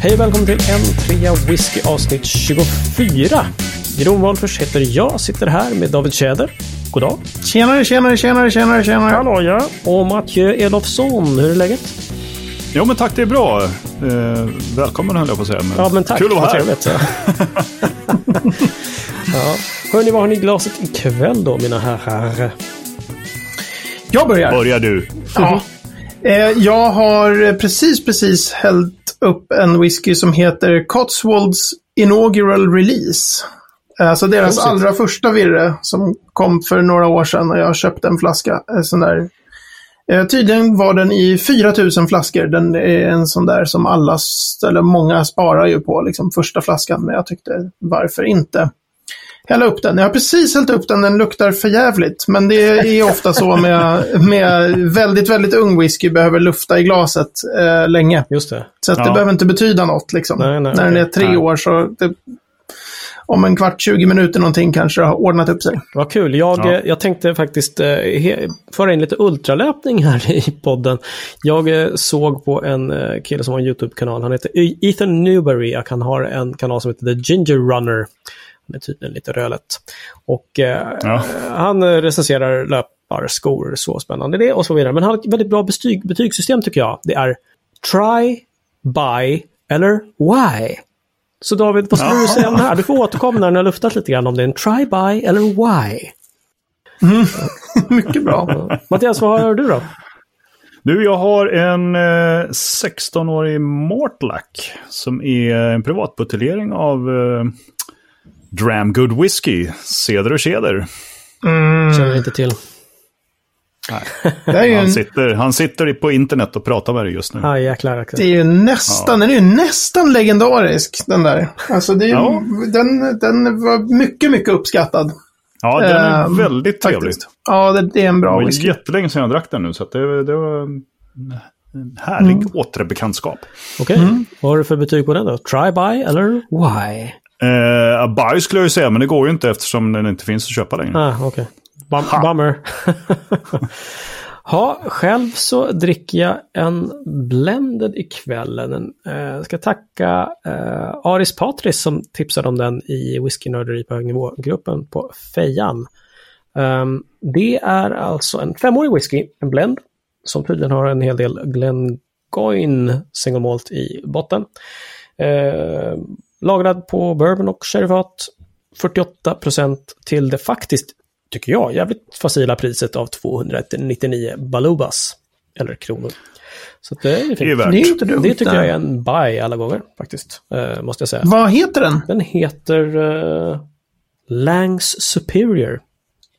Hej och välkommen till en trea whisky avsnitt 24. Jeroen Wolffers heter jag, sitter här med David Tjäder. God dag. Tjenare, tjenare, tjenare, tjenare, tjenare. Hallå ja. Och Mathieu Elofsson, hur är läget? Jo men tack, det är bra. Eh, välkommen höll jag på att säga. Men Ja men tack, Kul att vara här. trevligt. ja. Hörni, vad har ni i glaset ikväll då, mina herrar? Jag börjar. Börjar du. Ja. Eh, jag har precis, precis hällt upp en whisky som heter Cotswolds Inaugural Release. Alltså deras Prosit. allra första virre som kom för några år sedan och jag köpte en flaska. En sån där. Eh, tydligen var den i 4000 flaskor. Den är en sån där som alla, eller många sparar ju på, liksom första flaskan. Men jag tyckte, varför inte? Hälla upp den. Jag har precis hällt upp den, den luktar för jävligt. Men det är ofta så med, med väldigt, väldigt ung whisky behöver lufta i glaset eh, länge. Just det. Så att det Ja. behöver inte betyda något liksom. Nej, nej, När den är tre Nej. år så det, om en kvart, 20 minuter någonting kanske det har ordnat upp sig. Vad kul. Jag, Ja. eh, jag tänkte faktiskt eh, föra in lite ultralöpning här i podden. Jag eh, såg på en eh, kille som har en YouTube-kanal. Han heter E- Ethan Newberry och han har en kanal som heter The Ginger Runner. Är tydligen lite rödlätt. Och eh, Ja. han recenserar löparskor, så spännande det och så vidare. Men han har ett väldigt bra betyg, betygssystem tycker jag. Det är try, buy eller why. Så David, vad skulle du säga om det här? Du får återkomma när ni har luftat lite grann om det är en try, buy eller why. Mycket bra. Mattias, vad har du då? Du, jag har en eh, 16-årig Mortlack som är en privatbuteljering av eh, Dramgood Whisky, Ceder och Keder. Känner inte till. Det ju Han en, sitter, han sitter på internet och pratar med dig just nu. Ah, jäklar. det är ju nästan, den är ju nästan legendarisk den där. Alltså det är ju, Ja. den, den var mycket, mycket uppskattad. Ja, den är Ehm, väldigt trevlig. Ja, det, det är en Det bra var whisky. jättelänge sedan jag drack den nu, så att det, det var en härlig återbekantskap. Okej, vad har du för betyg på den då? Try, buy eller why? Eh, Baj skulle jag ju säga, men det går ju inte eftersom den inte finns att köpa längre. Ah, okej. Bum- bummer. ha, själv så dricker jag en blended ikväll. En, eh, ska tacka eh, Aris Patris som tipsade om den i Whiskynörderi på hög nivå-gruppen på Fejan. Ehm, det är alltså en femårig whisky, en blend, som tydligen har en hel del Glengoyne single malt i botten. Eh, lagrad på bourbon och sherryfat. 48% till det faktiskt, tycker jag, jävligt facila priset av 299 balubas. Eller kronor. Så att det är fint. Det är värt. Det är inte dumt. Det tycker jag är en buy alla gånger faktiskt. Eh, måste jag säga. Vad heter den? Den heter uh, Langs Superior.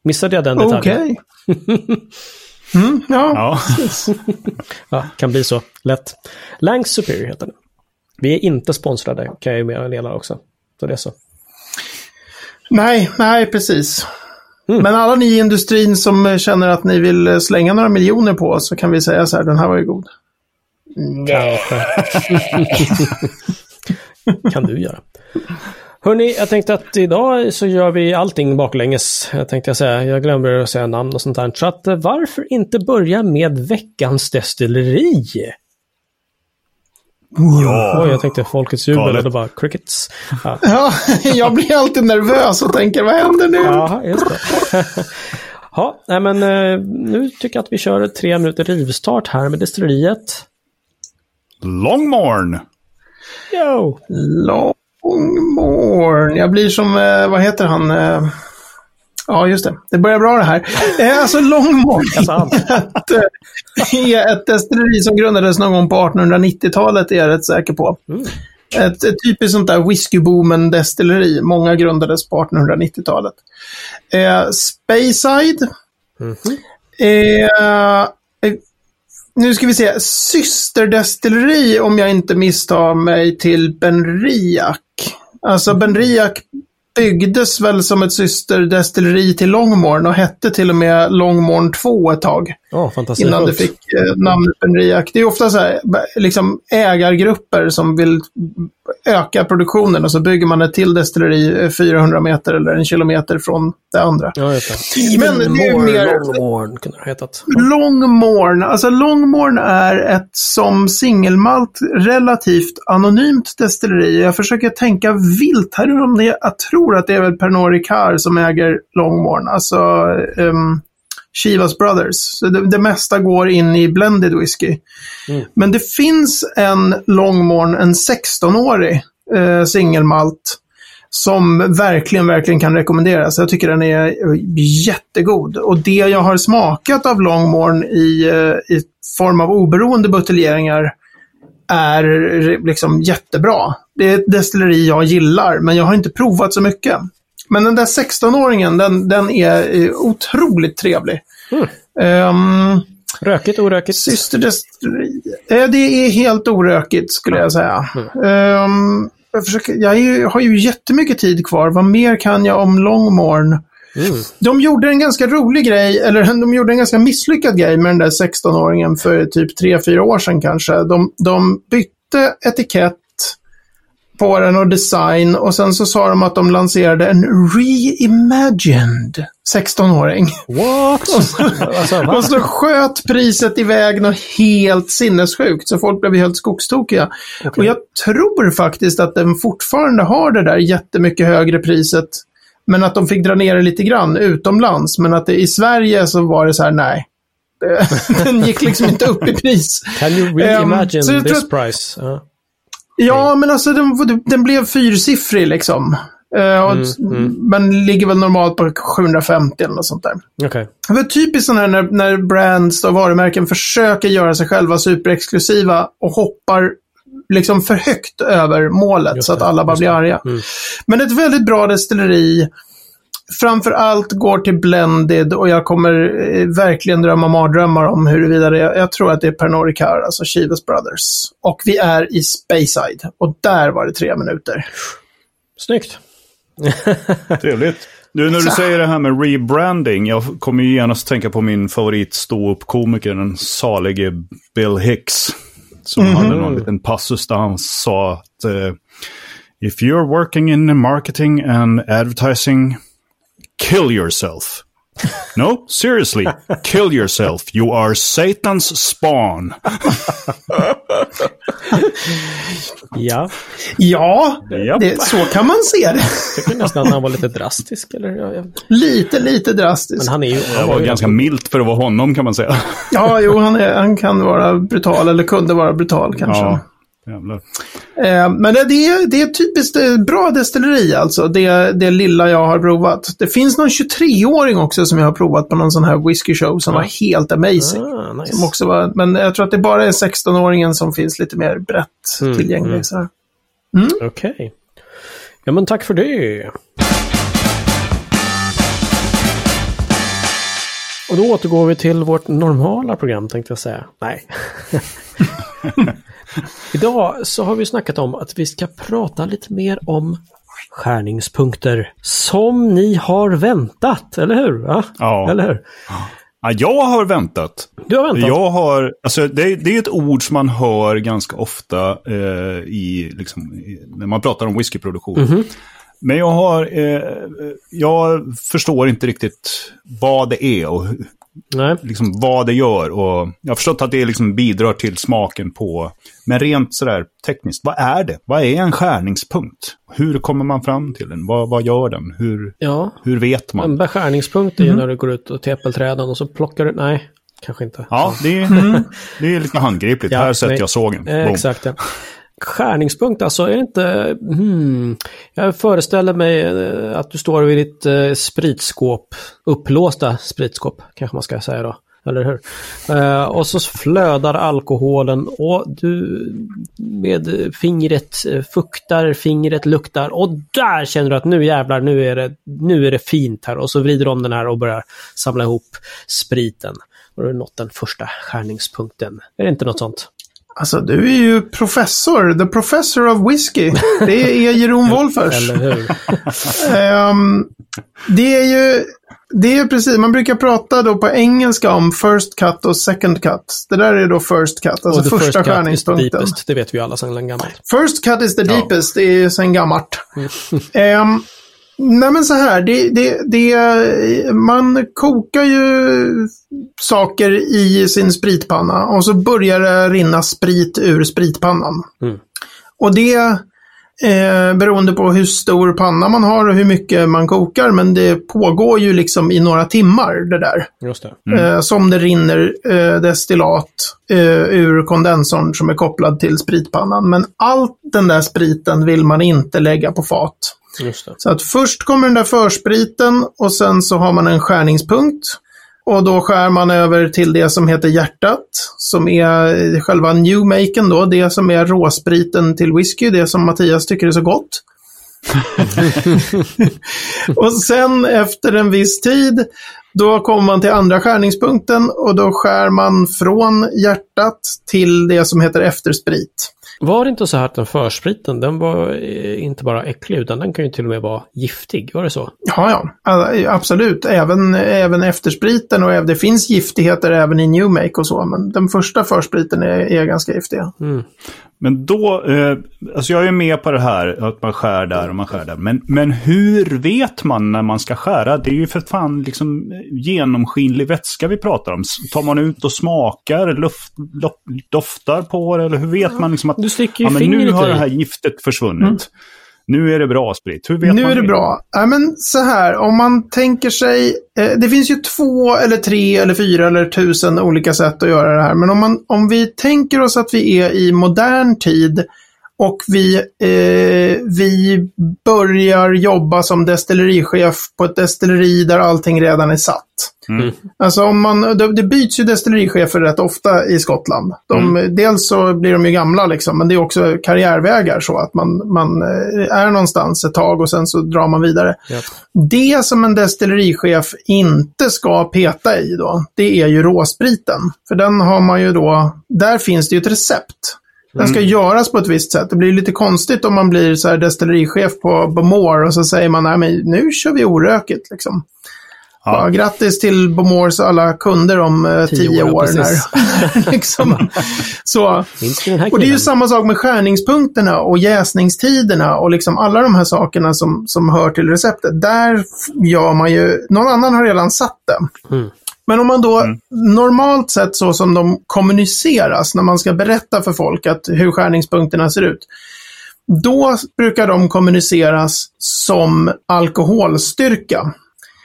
Missade jag den detaljen? Okej. Mm, ja. Ja. Ja, kan bli så. Lätt. Langs Superior heter den. Vi är inte sponsrade, kan jag ju meddela också. Så det är så. Nej, nej, precis. Mm. Men alla ni i industrin som känner att ni vill slänga några miljoner på oss så kan vi säga så här, den här var ju god. Kanske. kan du göra. Hörni, jag tänkte att idag så gör vi allting baklänges. Jag tänkte säga, jag glömmer att säga namn och sånt där. Så att varför inte börja med veckans destilleri? Ja. Oj, jag tänkte folkets jubel och bara crickets. Ja, Ja, jag blir alltid nervös och tänker, vad händer nu? Jaha, just det. Ja, nej men eh, nu tycker jag att vi kör tre minuter rivstart här med destilleriet. Longmorn. Yo! Longmorn. Jag blir som, eh, vad heter han? Ja, just det. Det börjar bra det här. Eh, Alltså ett, eh, är ett destilleri som grundades någon gång på 1890-talet, är jag rätt säker på. Mm. Ett, ett typiskt sånt där whiskyboomen destilleri. Många grundades på 1890-talet. Eh, Speyside. Mhm. Eh, eh, nu ska vi se. Systerdestilleri, om jag inte misstar mig, till Benriach. Alltså Benriach byggdes väl som ett systerdestilleri till Longmorn och hette till och med Longmorn 2 ett tag. Fantastiskt. innan det fick eh, namnet Benriac. Det är ofta så här, liksom ägargrupper som vill öka produktionen och så bygger man ett till destilleri eh, 400 meter eller en kilometer från det andra. Ja. Men det är mer- Longmorn kunde det ha hetat. Longmorn, alltså Longmorn är ett som singelmalt relativt anonymt destilleri. Jag försöker tänka vilt här om det, jag tror att det är väl Pernod Ricard som äger Longmorn, alltså um, Chivas Brothers. Så det, det mesta går in i blended whisky. Mm. Men det finns en Longmorn, en 16-årig eh, singelmalt som verkligen, verkligen kan rekommenderas. Jag tycker den är jättegod. Och det jag har smakat av Longmorn i, eh, i form av oberoende buteljeringar är liksom jättebra. Det är ett destilleri jag gillar, men jag har inte provat så mycket. Men den där 16-åringen, den, den är eh, otroligt trevlig. Mm. Ehm, Rökigt, orökigt? Systerdestilleri. Eh, det är helt orökigt skulle jag säga. Ehm, jag, försöker, jag ju- har ju jättemycket tid kvar. Vad mer kan jag om Longmorn? Mm. De gjorde en ganska rolig grej, eller de gjorde en ganska misslyckad grej med den där 16-åringen för typ 3-4 år sedan kanske. De, de bytte etikett på den och design och sen så sa de att de lanserade en reimagined 16-åring. What? alltså? Och så sköt priset iväg något helt sinnessjukt, så folk blev helt skogstokiga. Och jag tror faktiskt att den fortfarande har det där jättemycket högre priset, men att de fick dra ner det lite grann utomlands. Men att det, i Sverige så var det så här, nej. Den gick liksom inte upp i pris. Can you Ehm, reimagine tror this price? Ja. Ja, men alltså den, den blev fyrsiffrig liksom. Eh, och, Mm, Men ligger väl normalt på 750 eller något sånt där. Okej. Det var typiskt sån här när, när brands och varumärken försöker göra sig själva superexklusiva och hoppar liksom för högt över målet så att alla bara blir arga. Mm. Men ett väldigt bra destilleri. Framför allt går till blended och jag kommer eh, verkligen drömma mardrömmar om huruvida det är, jag tror att det är Pernod Ricard, alltså Chivas Brothers. Och vi är i Speyside och där var det tre minuter. Snyggt. Trevligt. Du, när du säger det här med rebranding, jag kommer ju genast tänka på min favorit ståuppkomiker, den salige Bill Hicks. Som hade någon liten passus där han sa att eh, If you're working in marketing and advertising, kill yourself. No, seriously, kill yourself. You are Satan's spawn. Ja, Ja, det, så kan man se det. jag tycker nästan att han var lite drastisk. Eller? Ja, ja. Lite, lite drastiskt. Men han är ju... Han var ju ganska milt för att vara honom kan man säga. Ja, jo, han, är, han kan vara brutal, eller kunde vara brutal kanske. Ja, jävlar. Eh, men det, är, det är typiskt eh, bra destilleri alltså, det, det lilla jag har provat. Det finns någon 23-åring också som jag har provat på någon sån här whisky show som var helt amazing. Ah, nice. Som också var, men jag tror att det bara är 16-åringen som finns lite mer brett Mm, tillgänglig. mm. Så här. Okej. Ja, men tack för det. Och då återgår vi till vårt normala program tänkte jag säga. Nej. Idag så har vi snackat om att vi ska prata lite mer om skärningspunkter. Som ni har väntat, eller hur? Ja, Ja. Eller hur? Ja, jag har väntat. Du har väntat? Jag har, alltså det, det är ett ord som man hör ganska ofta eh, i, liksom, i, när man pratar om whiskyproduktion. Mhm. Men jag har, eh, jag förstår inte riktigt vad det är och Nej. liksom vad det gör. Och jag har förstått att det liksom bidrar till smaken på, men rent sådär tekniskt, vad är det? Vad är en skärningspunkt? Hur kommer man fram till den? Vad, vad gör den? Hur, Ja, hur vet man? en beskärningspunkt är ju när du går ut och till äppelträden och så plockar du... Nej, kanske inte. Ja, det är, det är lite handgripligt. Ja, Här sätter jag sågen. Eh, exakt. Ja. Skärningspunkt, alltså är det inte... Hmm, jag föreställer mig eh, att du står vid ditt eh, spritskåp, upplåsta spritskåp kanske man ska säga då. Eller hur? Eh, och så flödar alkoholen och du med fingret eh, fuktar, fingret luktar och där känner du att nu jävlar, nu är det, nu är det fint här. Och så vrider du om den här och börjar samla ihop spriten. Och då har du nått den första skärningspunkten. Är det inte något sånt? Alltså, du är ju professor. The professor of whiskey. Det är Jeroen Wolfers. Eller hur? Ehm, det är ju... Det är precis, man brukar prata då på engelska om first cut och second cut. Det där är då first cut, alltså första first cut is the skärningspunkten. deepest. Det vet vi ju alla sedan gammalt. First cut is the Ja. deepest, det är sen gammalt. Ehm, nej men så här, det, det, det, man kokar ju saker i sin spritpanna och så börjar det rinna sprit ur spritpannan. Mm. Och det eh, beroende på hur stor panna man har och hur mycket man kokar, men det pågår ju liksom i några timmar det där. Just det. Eh, som det rinner eh, destillat eh, ur kondensorn som är kopplad till spritpannan. Men allt den där spriten vill man inte lägga på fat. Just det. Så att först kommer den där förspriten och sen så har man en skärningspunkt. Och då skär man över till det som heter hjärtat, som är själva newmaken då, det som är råspriten till whisky, det som Mattias tycker är så gott. och sen efter en viss tid, då kommer man till andra skärningspunkten och då skär man från hjärtat till det som heter eftersprit. Var det inte så här att den förspriten, den var eh, inte bara äcklig utan den kan ju till och med vara giftig? Var det så? Ja, ja, absolut. Även, även efterspriten och det finns giftigheter även i New Make och så, men den första förspriten är, är ganska giftig. Mm. Men då, eh, alltså jag är med på det här att man skär där och man skär där. Men, men hur vet man när man ska skära? Det är ju för fan liksom genomskinlig vätska vi pratar om. Tar man ut och smakar, luft, doftar på det? Eller hur vet man liksom att Du sticker ja, men nu har det här giftet försvunnit? Nu är det bra sprit. Hur vet Nu man är det bra. Ja, men så här, om man tänker sig, eh, det finns ju två eller tre eller fyra eller tusen olika sätt att göra det här. Men om, man, om vi tänker oss att vi är i modern tid och vi, eh, vi börjar jobba som destillerichef på ett destilleri där allting redan är satt. Mm. Alltså om man, det, det byts ju destillerichefer rätt ofta i Skottland. De, Dels så blir de ju gamla liksom, men det är också karriärvägar så att man, man eh, är någonstans ett tag och sen så drar man vidare. Japp. Det som en destillerichef inte ska peta i då, det är ju råspriten. För den har man ju då, där finns det ju ett recept. Den ska göras på ett visst sätt. Det blir lite konstigt om man blir så här destillerichef på Bomore och så säger man, nej men nu kör vi orökigt liksom. Ja. Ja. grattis till Bomores alla kunder om eh, Tio tio, år, år. När, liksom. Så. Och det är ju samma sak med skärningspunkterna och jäsningstiderna och liksom alla de här sakerna som, som hör till receptet. Där gör man ju, någon annan har redan satt det. Mm. Men om man då normalt sett så som de kommuniceras när man ska berätta för folk att hur skärningspunkterna ser ut. Då brukar de kommuniceras som alkoholstyrka.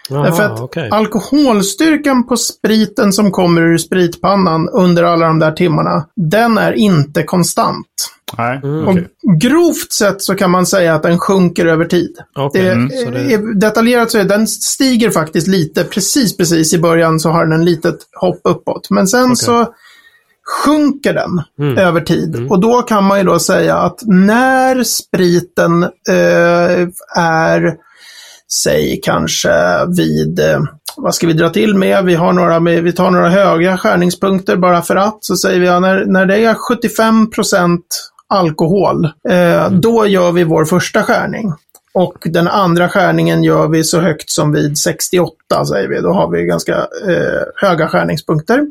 Därför Jaha, att okej. alkoholstyrkan på spriten som kommer ur spritpannan under alla de där timmarna, den är inte konstant. Nej, Mm. Och grovt sett så kan man säga att den sjunker över tid. Okej, Det, mm, så det- är, detaljerat så är den stiger faktiskt lite, precis precis i början så har den en litet hopp uppåt. Men sen så sjunker den Mm. över tid. Och då kan man ju då säga att när spriten eh, är, säg kanske vid, eh, vad ska vi dra till med? Vi, har några vi tar några höga skärningspunkter bara för att. Så säger vi, ja, när, när det är 75% alkohol, eh, då gör vi vår första skärning. Och den andra skärningen gör vi så högt som vid 68, säger vi. Då har vi ganska eh, höga skärningspunkter.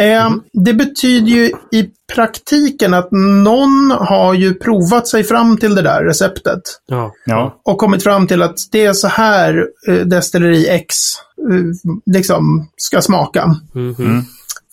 Eh, det betyder ju i praktiken att någon har ju provat sig fram till det där receptet Ja. Ja. och kommit fram till att det är så här eh, destilleri X eh, liksom ska smaka. Mhm.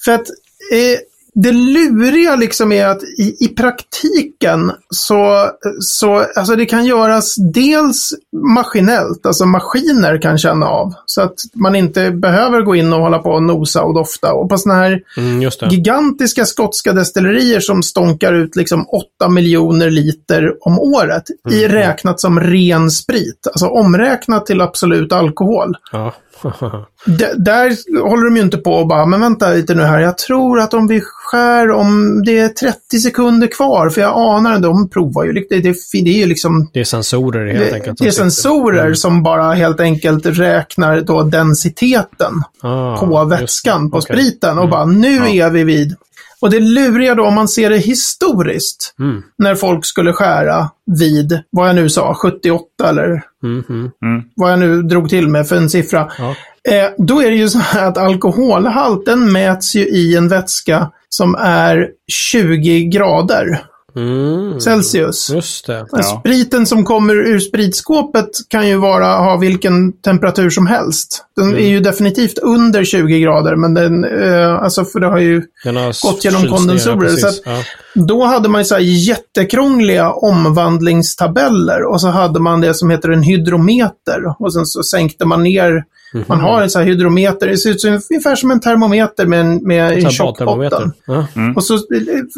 För att eh, det luriga liksom är att i, i praktiken så, så alltså det kan göras dels maskinellt, alltså maskiner kan känna av. Så att man inte behöver gå in och hålla på och nosa och dofta. Och på sådana här Mm, gigantiska skotska destillerier som stånkar ut liksom 8 miljoner liter om året i räknat som ren sprit. Alltså omräknat till absolut alkohol. Ja. Där håller de ju inte på och bara, men vänta lite nu här, jag tror att om vi skär om det är 30 sekunder kvar, för jag anar att de provar ju, det, det, det är ju liksom det är sensorer helt det, enkelt. det är sensorer som bara helt enkelt räknar då densiteten Ah, på vätskan på Okej. spriten och bara nu är vi vid Och det luriga då om man ser det historiskt, Mm. när folk skulle skära vid, vad jag nu sa, 78 eller Mm, mm. vad jag nu drog till med för en siffra. Ja. Eh, då är det ju så här att alkoholhalten mäts ju i en vätska som är 20 grader Mm. Celsius. Just det. Ja. Spriten som kommer ur spritskåpet kan ju vara, ha vilken temperatur som helst. Den Mm. är ju definitivt under 20 grader, men den, eh, alltså för det har ju Den har Gått genom kondensorer, precis. så att- ja. Då hade man ju så här jättekrångliga omvandlingstabeller och så hade man det som heter en hydrometer. Och sen så sänkte man ner, Mhm. man har en så här hydrometer, det ser ut som, ungefär som en termometer med en, med en tjock botten. Ja. Och så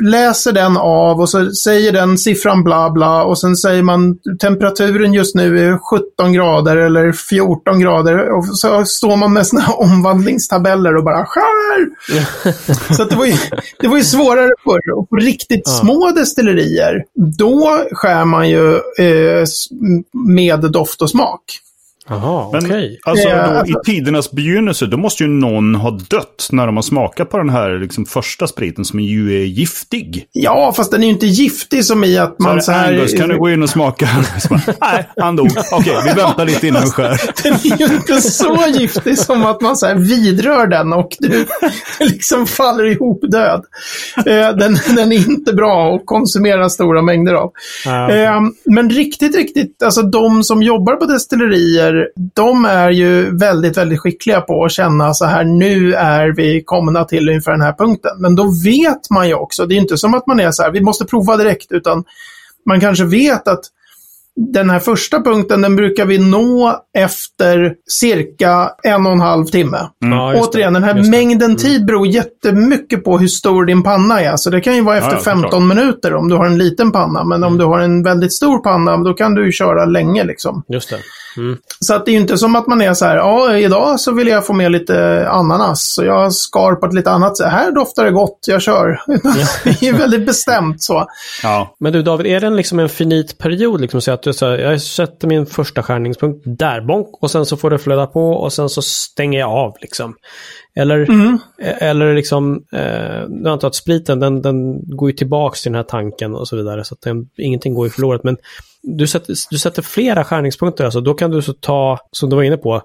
läser den av och så säger den siffran bla bla och sen säger man temperaturen just nu är 17 grader eller 14 grader och så står man med såna här omvandlingstabeller och bara skär. så att det, var ju, det var ju svårare förr. Och på riktigt Ja. små destillerier, då skär man ju eh, med doft och smak. Jaha, Men okej. alltså, Ja, då, alltså- i tidernas begynnelse, då måste ju någon ha dött när de har smakat på den här liksom, första spriten som ju är giftig. Ja, fast den är ju inte giftig som i att man så här... Angus, kan du gå in och smaka? Nej, han dog. Okej, vi väntar lite innan vi skär. Den är ju inte så giftig som att man så här vidrör den och du liksom faller ihop död. Eh, Den, den är inte bra att konsumera stora mängder av. Ja, okej. Eh, Men riktigt, riktigt, alltså de som jobbar på destillerier, de är ju väldigt, väldigt skickliga på att känna så här, nu är vi komna till ungefär den här punkten. Men då vet man ju också, det är inte som att man är så här, vi måste prova direkt, utan man kanske vet att den här första punkten, den brukar vi nå efter cirka en och en halv timme. Ja, just det. Återigen, den här mängden tid beror jättemycket på hur stor din panna är. Så det kan ju vara efter Ja, ja, 15 såklart. minuter om du har en liten panna. Men om du har en väldigt stor panna, då kan du ju köra länge liksom. Just det. Mm. Så att det är ju inte som att man är så här, ja, idag så vill jag få med lite ananas. Så jag skar på ett lite annat sätt. Här doftar det gott, jag kör. det är ju väldigt bestämt så. Ja. Men du David, är det en, liksom en finit period? Liksom, så att du säger, jag sätter min första skärningspunkt där, bonk, och sen så får det flöda på och sen så stänger jag av. Liksom. Eller, Mm. eller liksom, eh, nu antar jag att spriten, den, den går ju tillbaks till den här tanken och så vidare. Så att den, ingenting går ju förlorat. Men du sätter, du sätter flera skärningspunkter, alltså. Då kan du så ta, som du var inne på,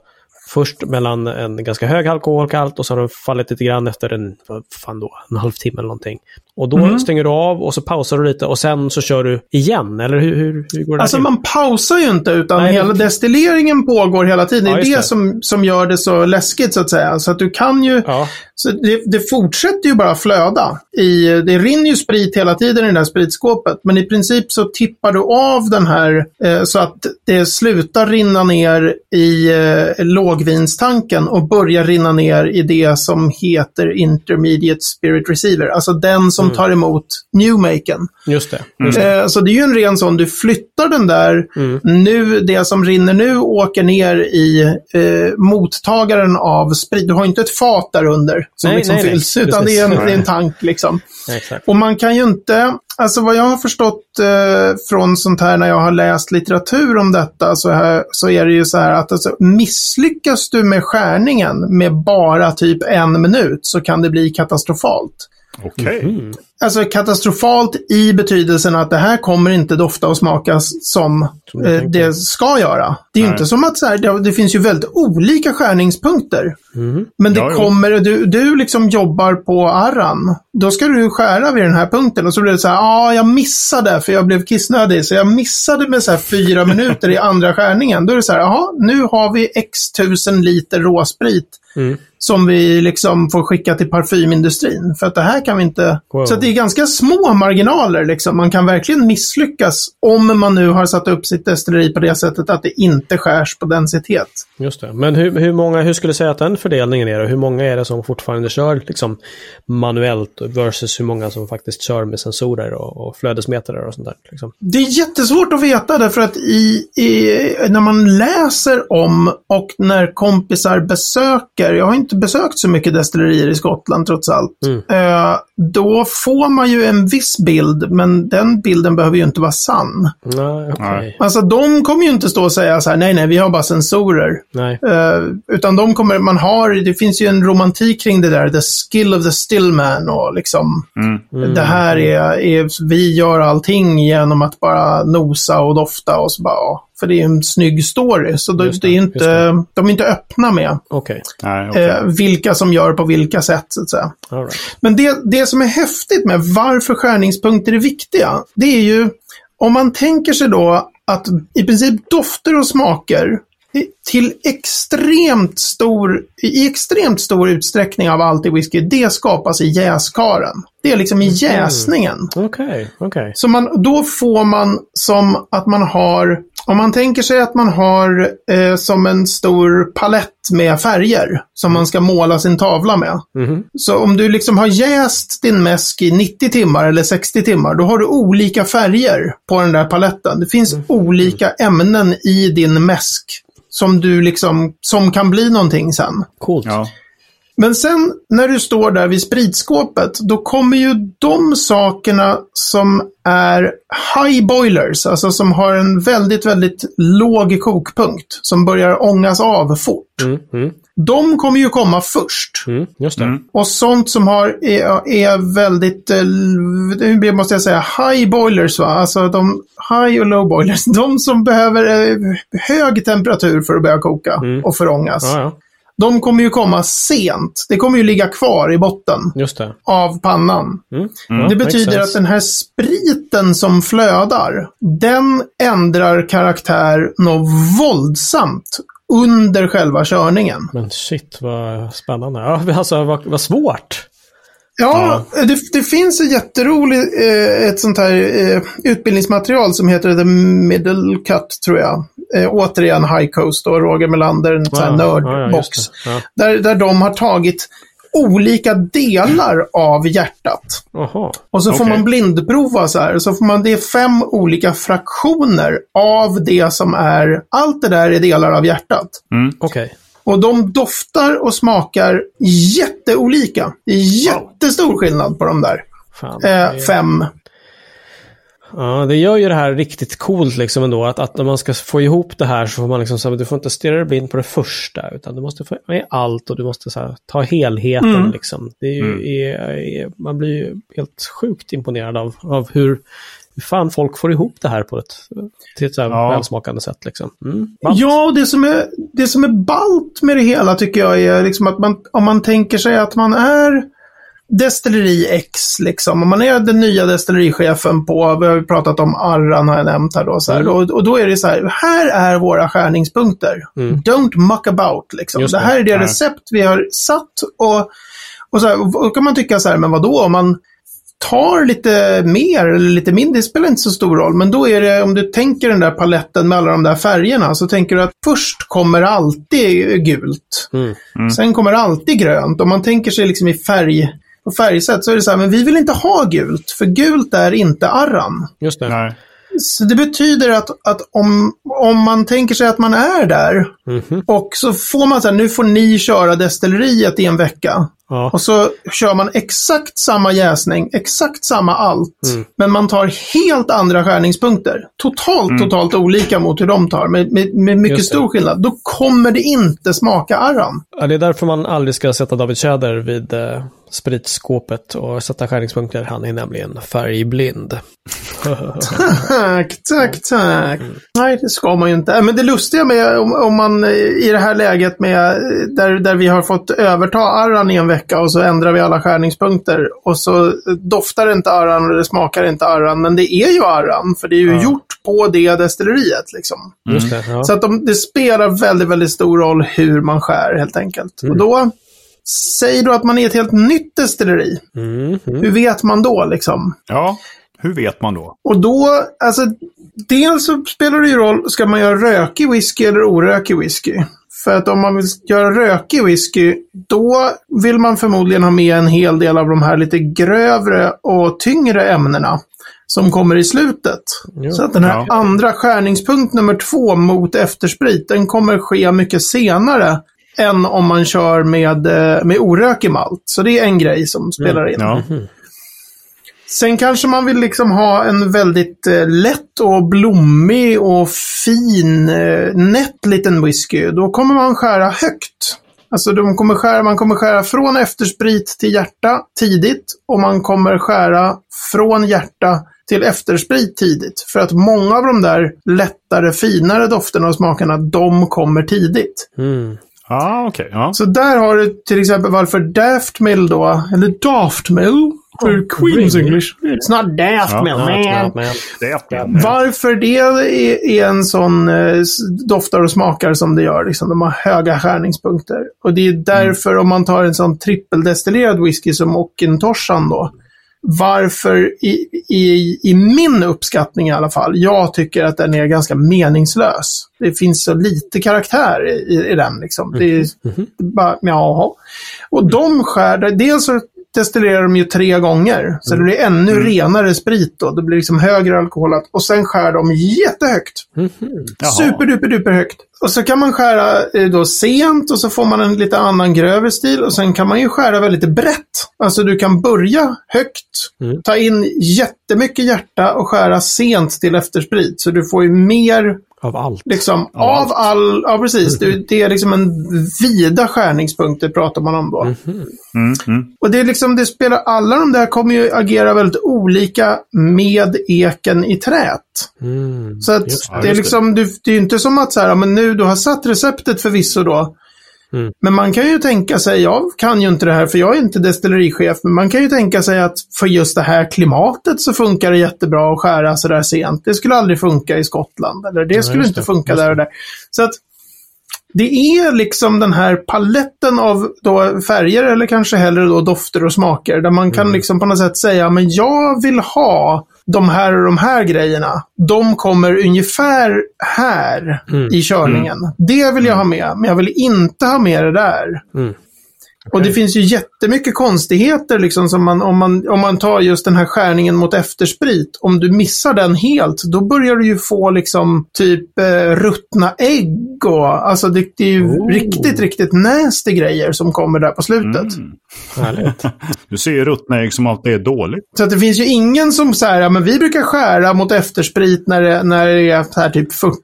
först mellan en ganska hög alkoholhalt och så har den fallit lite grann efter en, vad fan då, en halvtimme eller någonting. Och då Mm. stänger du av och så pausar du lite och sen så kör du igen, eller hur, hur, hur går det Alltså till? man pausar ju inte utan Nej, hela det- destilleringen pågår hela tiden. Det Ja, är just det, det. Som, som gör det så läskigt så att säga. Så att du kan ju... Ja, Så det, det fortsätter ju bara flöda. I, det rinner ju sprit hela tiden i det där spritskåpet. Men i princip så tippar du av den här eh, så att det slutar rinna ner i eh, lågvinstanken och börjar rinna ner i det som heter Intermediate Spirit Receiver. Alltså den som tar emot Newmaken. just det. Just det. Eh, så det är ju en ren sån, du flyttar den där, Mm. nu, det som rinner nu åker ner i eh, mottagaren av sprit. Du har inte ett fat där under som Nej, liksom nej, nej. fylls, utan det är, en, det är en tank liksom. Och man kan ju inte, alltså vad jag har förstått eh, från sånt här när jag har läst litteratur om detta så, här, så är det ju så här att alltså, misslyckas du med skärningen med bara typ en minut så kan det bli katastrofalt. Okej. Mm. Alltså katastrofalt i betydelsen att det här kommer inte dofta och smaka som eh, det ska göra. Det är ju inte som att så här, det, det finns ju väldigt olika skärningspunkter. Mm. Men det Ja, kommer, du, du liksom jobbar på arran. Då ska du skära vid den här punkten och så blir det så här, ja, ah, jag missade för jag blev kissnödig. Så jag missade med så här fyra minuter i andra skärningen. Då är det så här, jaha, nu har vi x tusen liter råsprit Mm. som vi liksom får skicka till parfymindustrin. För att det här kan vi inte... Wow. Så det är ganska små marginaler liksom. Man kan verkligen misslyckas om man nu har satt upp sitt destilleri på det sättet att det inte skärs på densitet. Just det. Men hur, hur många, hur skulle du säga att den fördelningen är? då? Hur många är det som fortfarande kör liksom, manuellt versus hur många som faktiskt kör med sensorer och, och flödesmätare och sånt där? Liksom? Det är jättesvårt att veta därför att i, i, när man läser om och när kompisar besöker, jag har inte besökt så mycket destillerier i Skottland trots allt, Mm. eh, då får man ju en viss bild, men den bilden behöver ju inte vara sann. Nej. Nej. Alltså de kommer ju inte stå och säga så här, nej, nej, vi har bara sensorer. Nej. Eh, utan de kommer, man har det finns ju en romantik kring det där, the skill of the stillman och liksom Mm. det här är, är, vi gör allting genom att bara nosa och dofta och så bara, för det är en snygg story. Så det, det det, är inte, det. de är inte öppna med Nej, okej. eh, vilka som gör på vilka sätt, så att säga. right. Men det, det som är häftigt med varför skärningspunkter är viktiga, det är ju om man tänker sig då att i princip dofter och smaker till extremt stor, i extremt stor utsträckning av allt i whisky, det skapas i jäskaren. Det är liksom i jäsningen. Okej, okej. Så man, då får man som att man har, om man tänker sig att man har eh, som en stor palett med färger som man ska måla sin tavla med. Mhm. Så om du liksom har jäst din mäsk i 90 timmar eller 60 timmar, då har du olika färger på den där paletten. Det finns olika ämnen i din mäsk som du liksom, som kan bli någonting sen. Coolt. Ja. Men sen när du står där vid spritskåpet, då kommer ju de sakerna som är high boilers, alltså som har en väldigt, väldigt låg kokpunkt, som börjar ångas av fort. Mm, mm, De kommer ju komma först. mm, just det. Mm. Och sånt som har, är, är väldigt, eh, nu måste jag säga, high boilers va? Alltså de high och low boilers. De som behöver eh, hög temperatur för att börja koka Mm. och förångas. Ja, ja, De kommer ju komma sent. Det kommer ju ligga kvar i botten just det. av pannan. Mm. Mm. Det makes betyder sense. att den här spriten som flödar, den ändrar karaktär något våldsamt under själva körningen. Men shit vad spännande. Ja, alltså vad, vad svårt. Ja, Det, det finns ett jätteroligt eh, ett sånt här eh, utbildningsmaterial som heter The Middle Cut, tror jag. Eh, återigen High Coast och Roger Melander, en Ja, ja, ja, nördbox. Ja. där, där de har tagit olika delar av hjärtat. Jaha. Och så får man blindprova så här. Så får man, det är fem olika fraktioner av det som är, allt det där är delar av hjärtat. Mm. Okej. Och de doftar och smakar jätteolika. Det är jättestor skillnad på de där Fan. eh, fem. Ja, det gör ju det här riktigt coolt liksom ändå. Att, att när man ska få ihop det här så får man liksom så här, du får inte stirra dig blind på det första. Utan du måste få med allt och du måste så här, ta helheten Mm. liksom. Det är ju, är, är, man blir ju helt sjukt imponerad av, av hur, hur fan folk får ihop det här på ett, till ett så Ja. välsmakande sätt liksom. Mm. Ja, och det som, är, det som är ballt med det hela tycker jag är liksom att man, om man tänker sig att man är Destilleri X, liksom. Om man är den nya destillerichefen på, vi har ju pratat om Arran har jag nämnt här då, så här. Mm. Och, och då är det så här, här är våra skärningspunkter. Mm. Don't muck about, liksom. Just Det det. här är det recept vi har satt och, och så här, och kan man tycka så här, men vadå, om man tar lite mer eller lite mindre, det spelar inte så stor roll. Men då är det, om du tänker den där paletten med alla de där färgerna, så tänker du att först kommer alltid gult. Mm. Sen kommer alltid grönt. Om man tänker sig liksom i färg, på färgsätt så är det så här, men vi vill inte ha gult, för gult är inte arran. Just det. Nej. Så det betyder att, att om, om man tänker sig att man är där Mhm. och så får man så här, nu får ni köra destilleriet i en vecka. Ja. Och så kör man exakt samma jäsning, exakt samma allt. Mm. Men man tar helt andra skärningspunkter. Totalt, totalt olika mot hur de tar. Med, med, med mycket stor skillnad. Då kommer det inte smaka arran. Ja, det är därför man aldrig ska sätta David Tjäder vid eh, spritskåpet och sätta skärningspunkter. Han är nämligen färgblind. Tack, tack, tack. Nej, det ska man ju inte. Men det lustiga med om, om man eh, i det här läget med eh, där, där vi har fått överta arran i en vecka och så ändrar vi alla skärningspunkter och så doftar inte arran och det smakar inte arran. Men det är ju arran, för det är ju Ja. gjort på det destilleriet liksom. Ja. Så att de, det spelar väldigt, väldigt stor roll hur man skär helt enkelt. Och då, säg då att man är ett helt nytt destilleri. Mm, mm. Hur vet man då liksom? Ja, hur vet man då? Och då, alltså, dels så spelar det ju roll, ska man göra rökig whisky eller orökig whisky? För att om man vill göra rökig whisky, då vill man förmodligen ha med en hel del av de här lite grövre och tyngre ämnena som kommer i slutet. Jo. Så att den här Ja. andra skärningspunkt nummer två mot eftersprit, den kommer ske mycket senare än om man kör med, eh, med orökig malt. Så det är en grej som spelar in. Ja. Sen kanske man vill liksom ha en väldigt eh, lätt och blommig och fin, eh, nätt liten whisky. Då kommer man skära högt. Alltså de kommer skära, man kommer skära från eftersprit till hjärta tidigt och man kommer skära från hjärta till eftersprit tidigt. För att många av de där lättare, finare dofterna och smakerna, de kommer tidigt. Mm. Ah, okej. Ja. Så där har du till exempel varför Daftmill då, eller Daftmill, för Queens really? English. It's not Daftmill, Ja, man. Men, Det är Varför det är, en sån eh, doftar och smakar som det gör. Liksom, de har höga skärningspunkter. Och det är därför om man tar en sån trippeldestillerad whisky som Ockintoshan då. Varför i, i, i min uppskattning i alla fall, jag tycker att den är ganska meningslös. Det finns så lite karaktär i, i den. Liksom. Det är bara, jaha. Och de skär, dels så destillerar de ju tre gånger. Så det blir ännu renare sprit då. Det blir liksom högre alkoholat. Och sen skär de jättehögt. Jaha. Superduper högt. Och så kan man skära eh, då sent och så får man en lite annan grövre stil. Och sen kan man ju skära väldigt brett. Alltså du kan börja högt, Mm. ta in jättemycket hjärta och skära sent till eftersprit. Så du får ju mer av allt. liksom Av av allt. all, ja precis. Det, det är liksom en vida skärningspunkter pratar man om då. Mm, mm. Och det är liksom, det spelar, alla de där kommer ju agera väldigt olika med eken i trät. Mm. Så att Just det är liksom, du, det är ju inte som att så här, ja, men nu du har satt receptet förvisso då. Mm. Men man kan ju tänka sig, jag kan ju inte det här för jag är inte destillerichef, men man kan ju tänka sig att för just det här klimatet så funkar det jättebra att skära sådär sent. Det skulle aldrig funka i Skottland, eller det skulle just inte funka där och där. Så att det är liksom den här paletten av då färger eller kanske hellre då dofter och smaker där man kan Mm. liksom på något sätt säga men jag vill ha de här och de här grejerna. De kommer ungefär här Mm. i körningen. Det vill jag ha med, men jag vill inte ha med det där. Och det finns ju jättemycket konstigheter liksom som man, om man, om man tar just den här skärningen mot eftersprit. Om du missar den helt, då börjar du ju få liksom typ eh, ruttna ägg och alltså det, det är ju Oh. riktigt, riktigt nasty grejer som kommer där på slutet. Mm. Härligt. Du ser ju ruttna ägg som alltid är dåligt. Så att det finns ju ingen som säger, ja men vi brukar skära mot eftersprit när det, när det är så här typ 40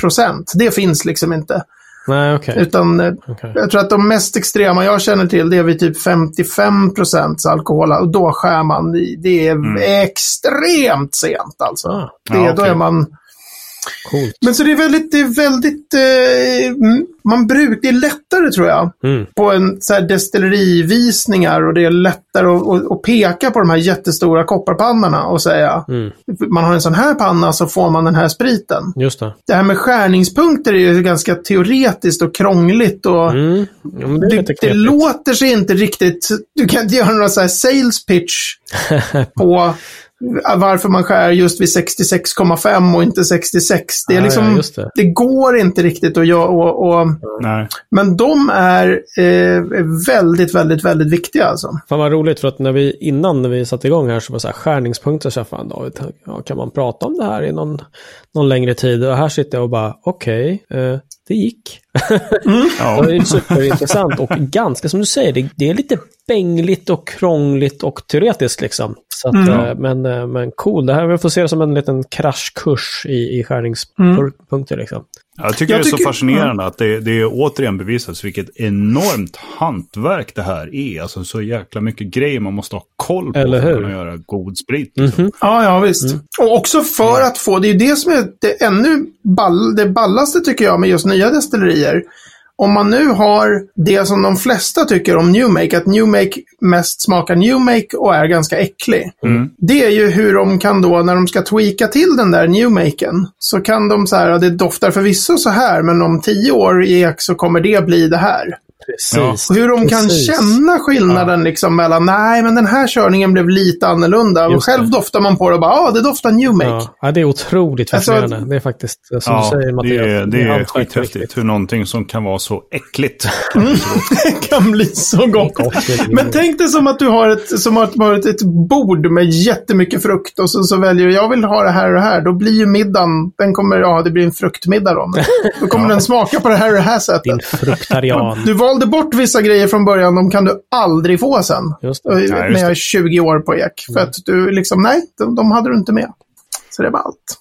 procent. Det finns liksom inte. Nej, okej. Utan eh, Okej. jag tror att de mest extrema jag känner till det är vid typ 55 procents alkohol. Och då skär man. i- Det är extremt sent alltså. Ah, det, ja, Då okej. är man... coolt. Men så det är väldigt, det är väldigt, eh, mm, man brukar, det är lättare tror jag. Mm. På en så här destillerivisningar och det är lättare att, att, att peka på de här jättestora kopparpannorna och säga Mm. man har en sån här panna så får man den här spriten. Just det. Det här med skärningspunkter är ju ganska teoretiskt och krångligt och Mm. Ja, det det, det låter sig inte riktigt... Du kan inte göra några så här sales pitch på varför man skär just vid 66,5 och inte 66. Det, är Ah, ja, liksom, just det. det går inte riktigt att göra. Och, och, men de är eh, väldigt, väldigt, väldigt viktiga alltså. Fan vad roligt för att när vi innan när vi satte igång här så var det så här skärningspunkter så fan David, ja, kan man prata om det här i någon, någon längre tid? Och här sitter jag och bara okej, eh, det gick. Ja. Det är superintressant och ganska som du säger, det, det är lite bängligt och krångligt och teoretiskt liksom. Så att, Mm. eh, men, eh, men cool, det här vi får se det som en liten kraschkurs i, i skärningspunkter liksom. Jag tycker Jag det är så tycker- fascinerande att det, det är återigen bevisats vilket enormt hantverk det här är. Alltså så jäkla mycket grejer man måste ha koll på Eller för att hur? kunna göra god sprit. Liksom. Mhm. Ja, ja visst. Och också för att få, det är ju det som är det ännu ball, det ballaste tycker jag med just nya destillerier. Om man nu har det som de flesta tycker om New Make, att New Make mest smakar New Make och är ganska äcklig. Mm. Det är ju hur de kan då, när de ska tweaka till den där New Maken, så kan de så här, det doftar förvisso så här, men om tio år i ek så kommer det bli det här. Precis. Och hur de kan Precis. känna skillnaden liksom mellan, nej men den här körningen blev lite annorlunda. Och Just själv det. doftar man på det och bara, ja det doftar New Make. Ja, ja, det är otroligt Alltså, fascinerande. det är faktiskt, som Ja, du säger det Mattias. är, det är på skithäftigt riktigt. hur någonting som kan vara så äckligt. Det kan bli så gott. Det är Men tänk dig som att du har ett, som att har ett, ett bord med jättemycket frukt och så, så väljer du, jag vill ha det här och det här. Då blir ju middagen, den kommer, ja det blir en fruktmiddag då. Men då kommer den smaka på det här och det här sättet. Din fruktarian. Du valde bort vissa grejer från början, de kan du aldrig få sen. Just det. Just När jag är 20 år på ek. För att du liksom, nej, de, de hade du inte med. Så det var allt.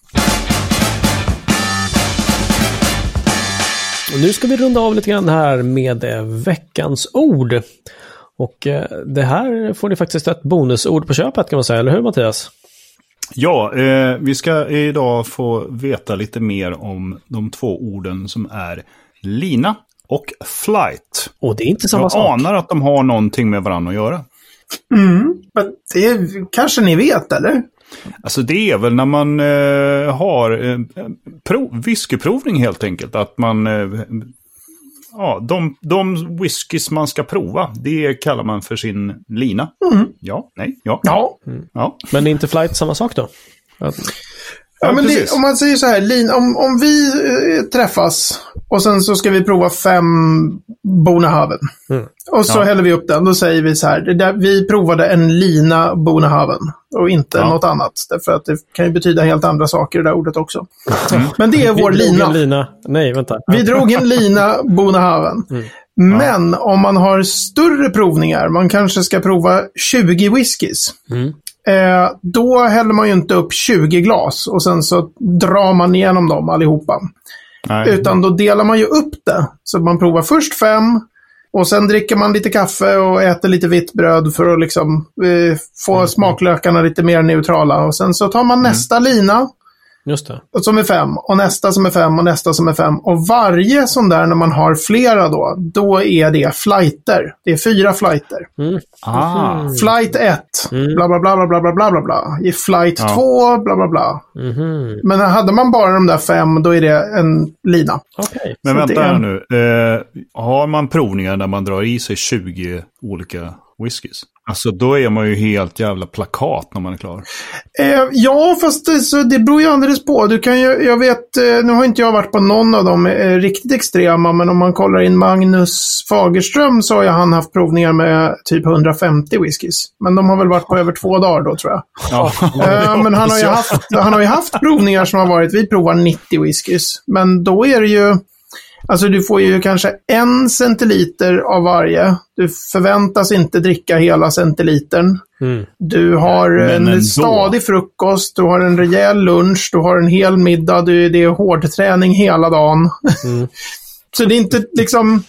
Och nu ska vi runda av lite grann här med eh, veckans ord. Och eh, det här får ni faktiskt ett bonusord på köpet kan man säga, eller hur Mattias? Ja, eh, vi ska idag få veta lite mer om de två orden som är lina och flight. Och det är inte samma Jag sak. anar att de har någonting med varandra att göra. Mm. Men det kanske ni vet, eller? Alltså det är väl när man eh, har eh, prov, whiskyprovning helt enkelt. Att man... Eh, ja, de, de whiskys man ska prova, det kallar man för sin lina. Ja, nej, ja. Ja. ja. Men är inte flight samma sak då? Att, Ja, men det, om man säger så här, Lin, om, om vi eh, träffas och sen så ska vi prova fem Bonahaven. Mm. Och så Ja. häller vi upp den. Då säger vi så här, det där, vi provade en lina Bonahaven och inte Ja. något annat. Därför att det kan ju betyda helt andra saker, det där ordet också. Men det är vår vi drog lina. en lina. Nej, vänta. Vi drog en lina Bonahaven. Men om man har större provningar, man kanske ska prova 20 whiskys. Mm. Eh, då häller man ju inte upp 20 glas och sen så drar man igenom dem allihopa. Nej. Utan då delar man ju upp det. Så man provar först fem och sen dricker man lite kaffe och äter lite vitt bröd för att liksom eh, få smaklökarna lite mer neutrala. Och sen så tar man nästa lina Just det. som är fem och nästa som är fem och nästa som är fem. Och varje sån där när man har flera då, då är det flighter. Det är fyra flighter. Mm. Ah. Flight 1, bla bla bla bla bla bla bla bla bla. I flight Ja. 2, bla bla bla. Mhm. Men hade man bara de där fem, då är det en lina. Okej. Men Så vänta det är- här nu. Eh, har man provningar där man drar i sig 20 olika whiskys? Alltså då är man ju helt jävla plakat när man är klar. Eh, ja, fast det, så det beror ju alldeles på. Du kan ju, jag vet, eh, nu har inte jag varit på någon av dem eh, riktigt extrema, men om man kollar in Magnus Fagerström så har ju han haft provningar med typ 150 whiskys. Men de har väl varit på över två dagar då, tror jag. Ja. Eh, men han har, ju haft, han har ju haft provningar som har varit, vi provar 90 whiskys. Men då är det ju, alltså du får ju kanske en centiliter av varje. Du förväntas inte dricka hela centilitern. Mm. Du har Men en stadig frukost, du har en rejäl lunch, du har en hel middag, du, det är hårdträning hela dagen. Mm. Så det är inte liksom...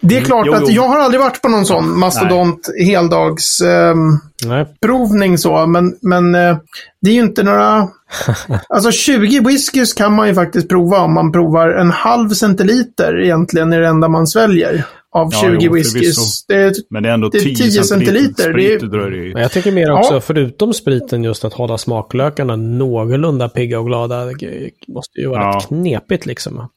Det är klart Jo, att jo. jag har aldrig varit på någon sån mastodont heldags... ehm, Nej. provning så, men, men eh, det är ju inte några... Alltså 20 whiskys kan man ju faktiskt prova om man provar en halv centiliter egentligen är det enda man sväljer av Ja, 20 jo, whiskys. Det är, Men det är ändå Det är 10, 10 centiliter centiliter, sprit det är- i. Men jag tänker mer också, Ja. förutom spriten, just att hålla smaklökarna någorlunda pigga och glada. Det måste ju vara Ja. rätt knepigt liksom.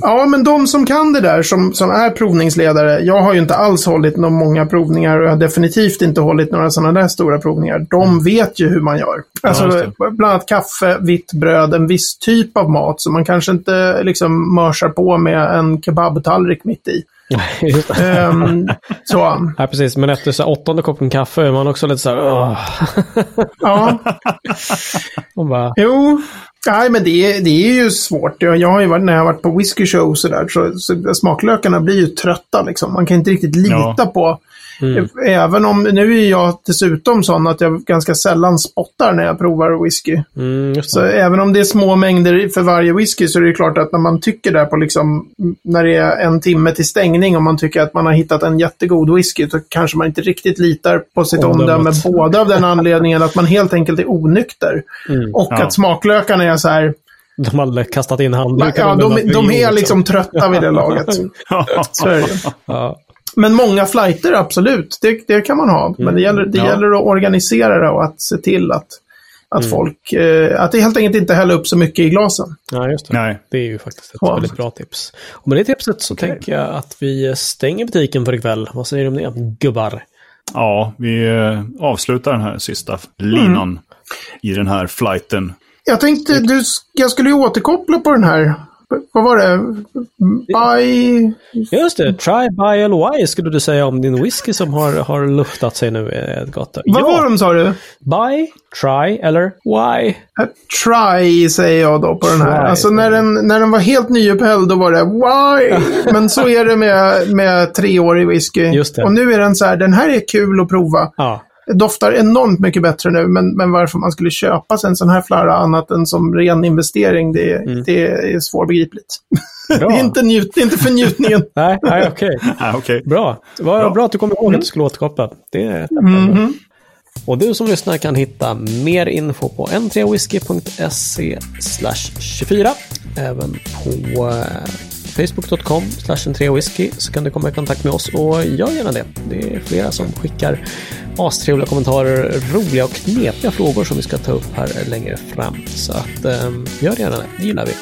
Ja, men de som kan det där, som, som är provningsledare. Jag har ju inte alls hållit några många provningar och jag har definitivt inte hållit några sådana där stora provningar. De vet ju hur man gör. Alltså, det. bland annat kaffe, vitt bröd, en viss typ av mat. Så man kanske inte liksom mörsar på med en kebabtallrik mitt i. Ehm, så, Ja, precis. Men efter så åttonde koppen kaffe är man också lite så här... Åh. ja. Bara, Jo, nej men det, är- det är ju svårt. Jag, jag har ju varit, när jag har varit på whisky show och sådär, så, så smaklökarna blir ju trötta liksom. Man kan inte riktigt lita Ja. på mm. Även om, nu är jag dessutom sån att jag ganska sällan spottar när jag provar whisky. Mm, Så även om det är små mängder för varje whisky så är det klart att när man tycker där på liksom, när det är en timme till stängning och man tycker att man har hittat en jättegod whisky, så kanske man inte riktigt litar på sitt omdöme. Både av den anledningen att man helt enkelt är onykter Mm. och Ja. att smaklökarna är så här, De hade kastat in handduken. ja, de, de vid är bordet, liksom trötta vid det laget. Så är det. Ja. Men många flighter, absolut. Det, det kan man ha. Men det gäller, det Ja. gäller att organisera det och att se till att, att folk... Eh, att det helt enkelt inte häller upp så mycket i glasen. ja, just det. Nej. Det är ju faktiskt ett Ja. väldigt bra tips. Och med det tipset så tänker jag att vi stänger butiken för ikväll. Vad säger du om det, gubbar? Ja, vi eh, avslutar den här sista linan i den här flighten. Jag tänkte, du, jag skulle ju återkoppla på den här. Vad var det? By... Just det, try, eller why skulle du säga om din whisky som har, har luftat sig nu eh, gott. Vad var de sa du? Buy, try eller why? Eh, Try säger jag då på den här. Try, Alltså när den, när den var helt nyupphälld då var det why? Men så är det med, med treårig whisky. Just det. Och nu är den så här, den här är kul att prova. Ja, Det doftar enormt mycket bättre nu, men, men varför man skulle köpa sig en sån här flarra annat än som ren investering, det, Mm. det är svårbegripligt. Det är inte, njut, det är inte för njutningen. Nej, nej okej. Ah, okej. Bra. Det var Ja. bra att du kom ihåg att du skulle återkoppla. Det är Mhm. Och du som lyssnar kan hitta mer info på n3whisky.se 24. Även på eh, facebook.com n3whisky så kan du komma i kontakt med oss och gör gärna det. Det är flera som skickar astrevliga kommentarer, roliga och knepiga frågor som vi ska ta upp här längre fram. Så att eh, gör gärna det, det gillar vi.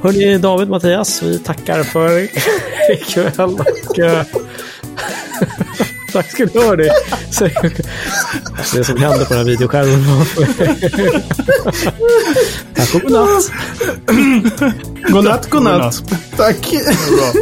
Hörni, David, Mattias, vi tackar för ikväll och eh, Tack ska du ha det. Så- Det som händer på den här videoskärmen. Tack och godnatt. Godnatt, godnatt. Tack. Bra.